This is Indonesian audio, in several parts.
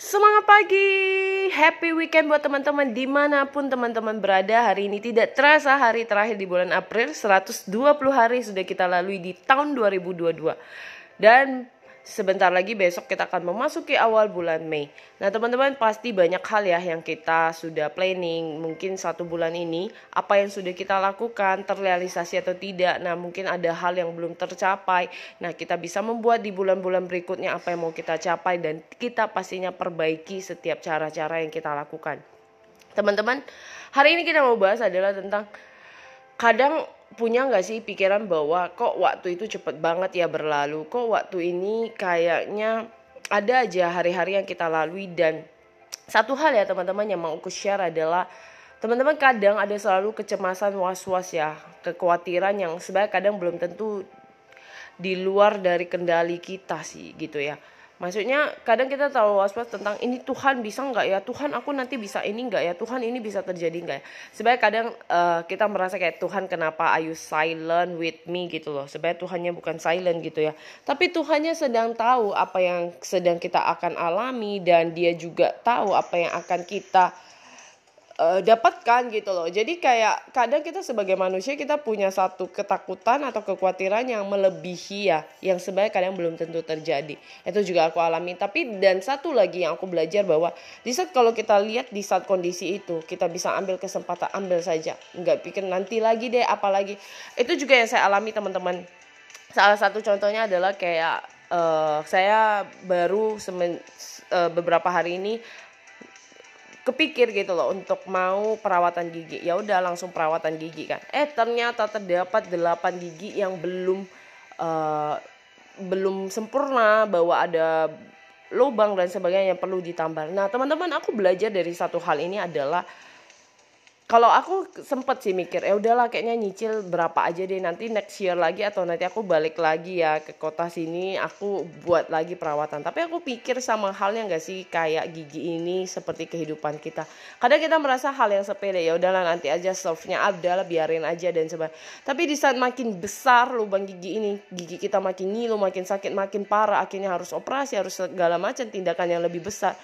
Semangat pagi, happy weekend buat teman-teman di mana pun teman-teman berada. Hari ini tidak terasa hari terakhir di bulan April. 120 hari sudah kita lalui di tahun 2022 Dan sebentar lagi besok kita akan memasuki awal bulan Mei. Nah, teman-teman pasti banyak hal ya yang kita sudah planning. Mungkin satu bulan ini apa yang sudah kita lakukan terrealisasi atau tidak. Nah, mungkin ada hal yang belum tercapai. Nah, kita bisa membuat di bulan-bulan berikutnya apa yang mau kita capai dan kita pastinya perbaiki setiap cara-cara yang kita lakukan. Teman-teman, hari ini kita mau bahas adalah tentang kadang punya nggak sih pikiran bahwa kok waktu itu cepet banget ya berlalu? Kok waktu ini kayaknya ada aja hari-hari yang kita lalui? Dan satu hal ya teman-teman yang mau aku share adalah teman-teman kadang ada selalu kecemasan was-was ya kekhawatiran yang sebenarnya kadang belum tentu di luar dari kendali kita sih gitu ya Maksudnya kadang kita terlalu was-was tentang ini Tuhan bisa nggak ya? Tuhan aku nanti bisa ini nggak ya? Tuhan ini bisa terjadi nggak ya? Sebenarnya kadang uh, kita merasa kayak Tuhan kenapa are you silent with me? gitu loh. Sebenarnya Tuhannya bukan silent gitu ya. Tapi Tuhannya sedang tahu apa yang sedang kita akan alami Dan dia juga tahu apa yang akan kita uh, dapatkan gitu loh. Jadi kayak kadang kita sebagai manusia kita punya satu ketakutan atau kekhawatiran yang melebihi ya, yang sebenarnya kadang belum tentu terjadi. Itu juga aku alami. Tapi dan satu lagi yang aku belajar bahwa di saat kalau kita lihat di saat kondisi itu kita bisa ambil kesempatan ambil saja, nggak pikir nanti lagi deh apalagi. Itu juga yang saya alami teman-teman. Salah satu contohnya adalah kayak uh, saya baru semen, uh, beberapa hari ini kepikir gitu loh untuk mau perawatan gigi. Ya udah langsung perawatan gigi kan. Eh ternyata terdapat 8 gigi yang belum uh, belum sempurna bahwa ada lubang dan sebagainya yang perlu ditambal. Nah teman-teman aku belajar dari satu hal ini adalah kalau aku sempet sih mikir ya udahlah kayaknya nyicil berapa aja deh nanti next year lagi atau nanti aku balik lagi ya ke kota sini aku buat lagi perawatan. Tapi aku pikir sama halnya nggak sih kayak gigi ini seperti kehidupan kita? Kadang kita merasa hal yang sepele ya udahlah nanti aja solve-nya adalah biarin aja dan sebagainya. Tapi di saat makin besar lubang gigi ini gigi kita makin ngilu makin sakit makin parah akhirnya harus operasi harus segala macam tindakan yang lebih besar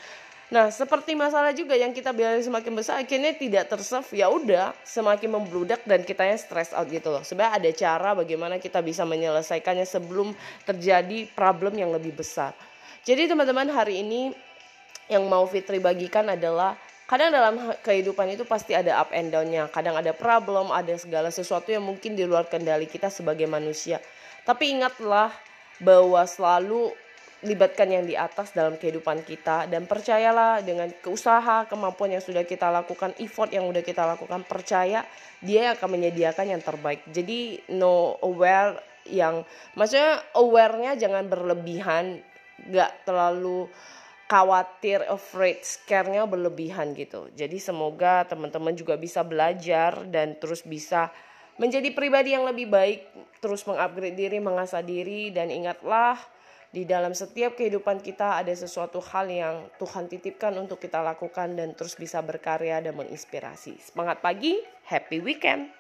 Nah, seperti masalah juga yang kita bilang semakin besar akhirnya tidak terserve, ya udah semakin membludak dan kita yang stress out gitu loh. Sebenarnya ada cara bagaimana kita bisa menyelesaikannya sebelum terjadi problem yang lebih besar. Jadi teman-teman hari ini yang mau Fitri bagikan adalah kadang dalam kehidupan itu pasti ada up and down-nya. Kadang ada problem, ada segala sesuatu yang mungkin di luar kendali kita sebagai manusia. Tapi ingatlah bahwa selalu libatkan yang di atas dalam kehidupan kita. Dan percayalah dengan keusaha kemampuan yang sudah kita lakukan effort yang sudah kita lakukan percaya dia akan menyediakan yang terbaik. Jadi no aware yang maksudnya awarenya jangan berlebihan. Gak terlalu khawatir afraid scare-nya berlebihan gitu. Jadi semoga teman-teman juga bisa belajar dan terus bisa menjadi pribadi yang lebih baik. Terus mengupgrade diri mengasah diri dan ingatlah di dalam setiap kehidupan kita ada sesuatu hal yang Tuhan titipkan untuk kita lakukan dan terus bisa berkarya dan menginspirasi. Semangat pagi, happy weekend!